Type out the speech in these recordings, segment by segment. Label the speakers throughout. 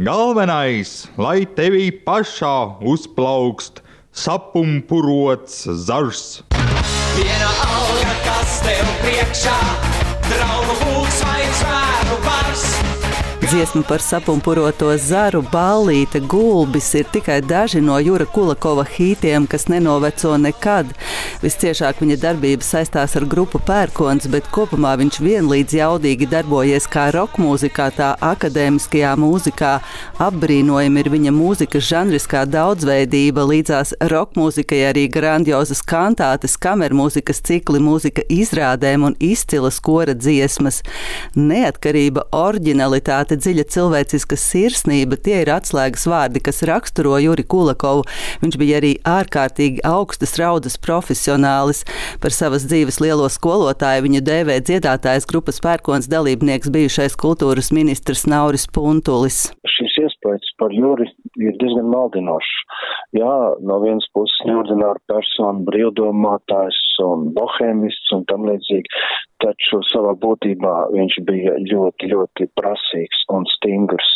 Speaker 1: Galvenais, lai tevī pašā uzplaukst sapumpurots zars.
Speaker 2: Viena alga, kas tev priekšā, draugu
Speaker 3: Dziesma par sapumpuroto zaru, ballīte, gulbis ir tikai daži no Jura Kulakova hītiem, kas nenoveco nekad. Visciešāk viņa darbība saistās ar grupu Pērkons, bet kopumā viņš vienlīdz jaudīgi darbojies kā roka mūzikā, tā akadēmiskajā mūzikā. Apbrīnojami ir viņa mūzikas žanriskā daudzveidība, līdzās roka mūzikai arī grandiozas kantātes, kamermūzikas cikli, mūzika izrādēm un izcilas kora dziesmas. Neatkarība, originalitāte, dziļa cilvēciska sirsnība - tie ir atslēgas vārdi, kas raksturo Juri Kulakovu. Viņš bija arī ārkārtīgi augstas raudas profesionālis. Par savas dzīves lielo skolotāju viņu dēvē dziedātājs grupas pērkons dalībnieks bijušais kultūras ministrs Nauris Puntulis.
Speaker 4: Par Juri ir diezgan maldinošs. Jā, no vienas puses neordināra persona, brīvdomātājs un bohēmists un tam līdzīgi, taču savā būtībā viņš bija ļoti, ļoti prasīgs un stingrs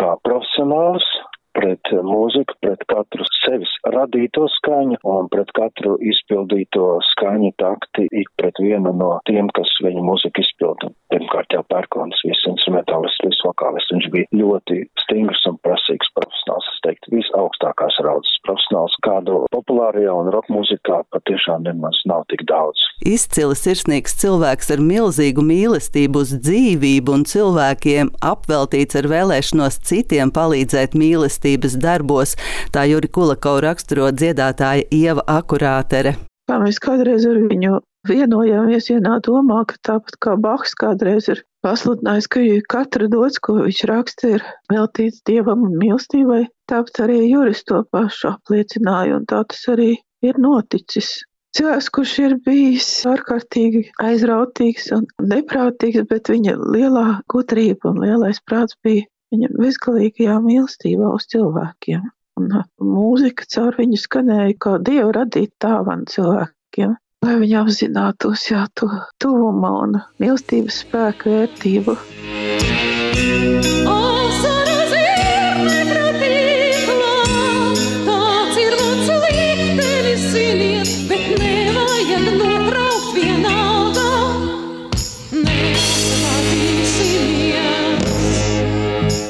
Speaker 4: kā profesionāls pret mūziku, pret katru sevis radīto skaņu un pret katru izpildīto skaņu takti ik pret vienu no tiem, kas viņa mūziku izpilda. Pirmkārt jau pērkonis, viss instrumentālists, viss vokālists. Viņš bija ļoti stingrs un prasīgs profesionāls, es teiktu, visaugstākās raudzes profesionāls, kādu populārajā un roka mūzikā patiešām nemaz nav tik daudz.
Speaker 3: Izcili sirsnīgs cilvēks ar milzīgu mīlestību uz dzīvību un cilvēkiem, apveltīts ar vēlēšanos citiem palīdzēt mīlestības darbos, tā Juri Kulakau raksturo dziedātāja Ieva Akurātere.
Speaker 5: Kā mēs kādreiz ar viņu vienojāmies vienā domā, ka tāpat kā Bahs kādreiz ir pasludinājis, ka katra dots, ko viņš raksta, ir veltīts dievam un mīlestībai, tāpat arī Juris to pašu apliecināja, un tā tas arī ir noticis. Cilvēks, kurš ir bijis ārkārtīgi aizrautīgs un neprātīgs, bet viņa lielā gudrība un lielais prāts bija viņa bezgalīgajā mīlestībā uz cilvēkiem. Un mūzika caur viņu skanēja kā dievu radīt tāvanu cilvēkiem, lai viņi apzinātos jā, to tuvuma un mīlestības spēku vērtību.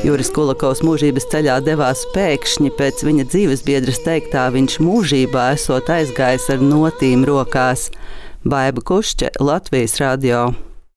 Speaker 3: Juris Kulakovs mūžības ceļā devās pēkšņi pēc viņa dzīves biedras teiktā, viņš mūžībā esot aizgājis ar notīm rokās. Baiba Kušķe, Latvijas radio.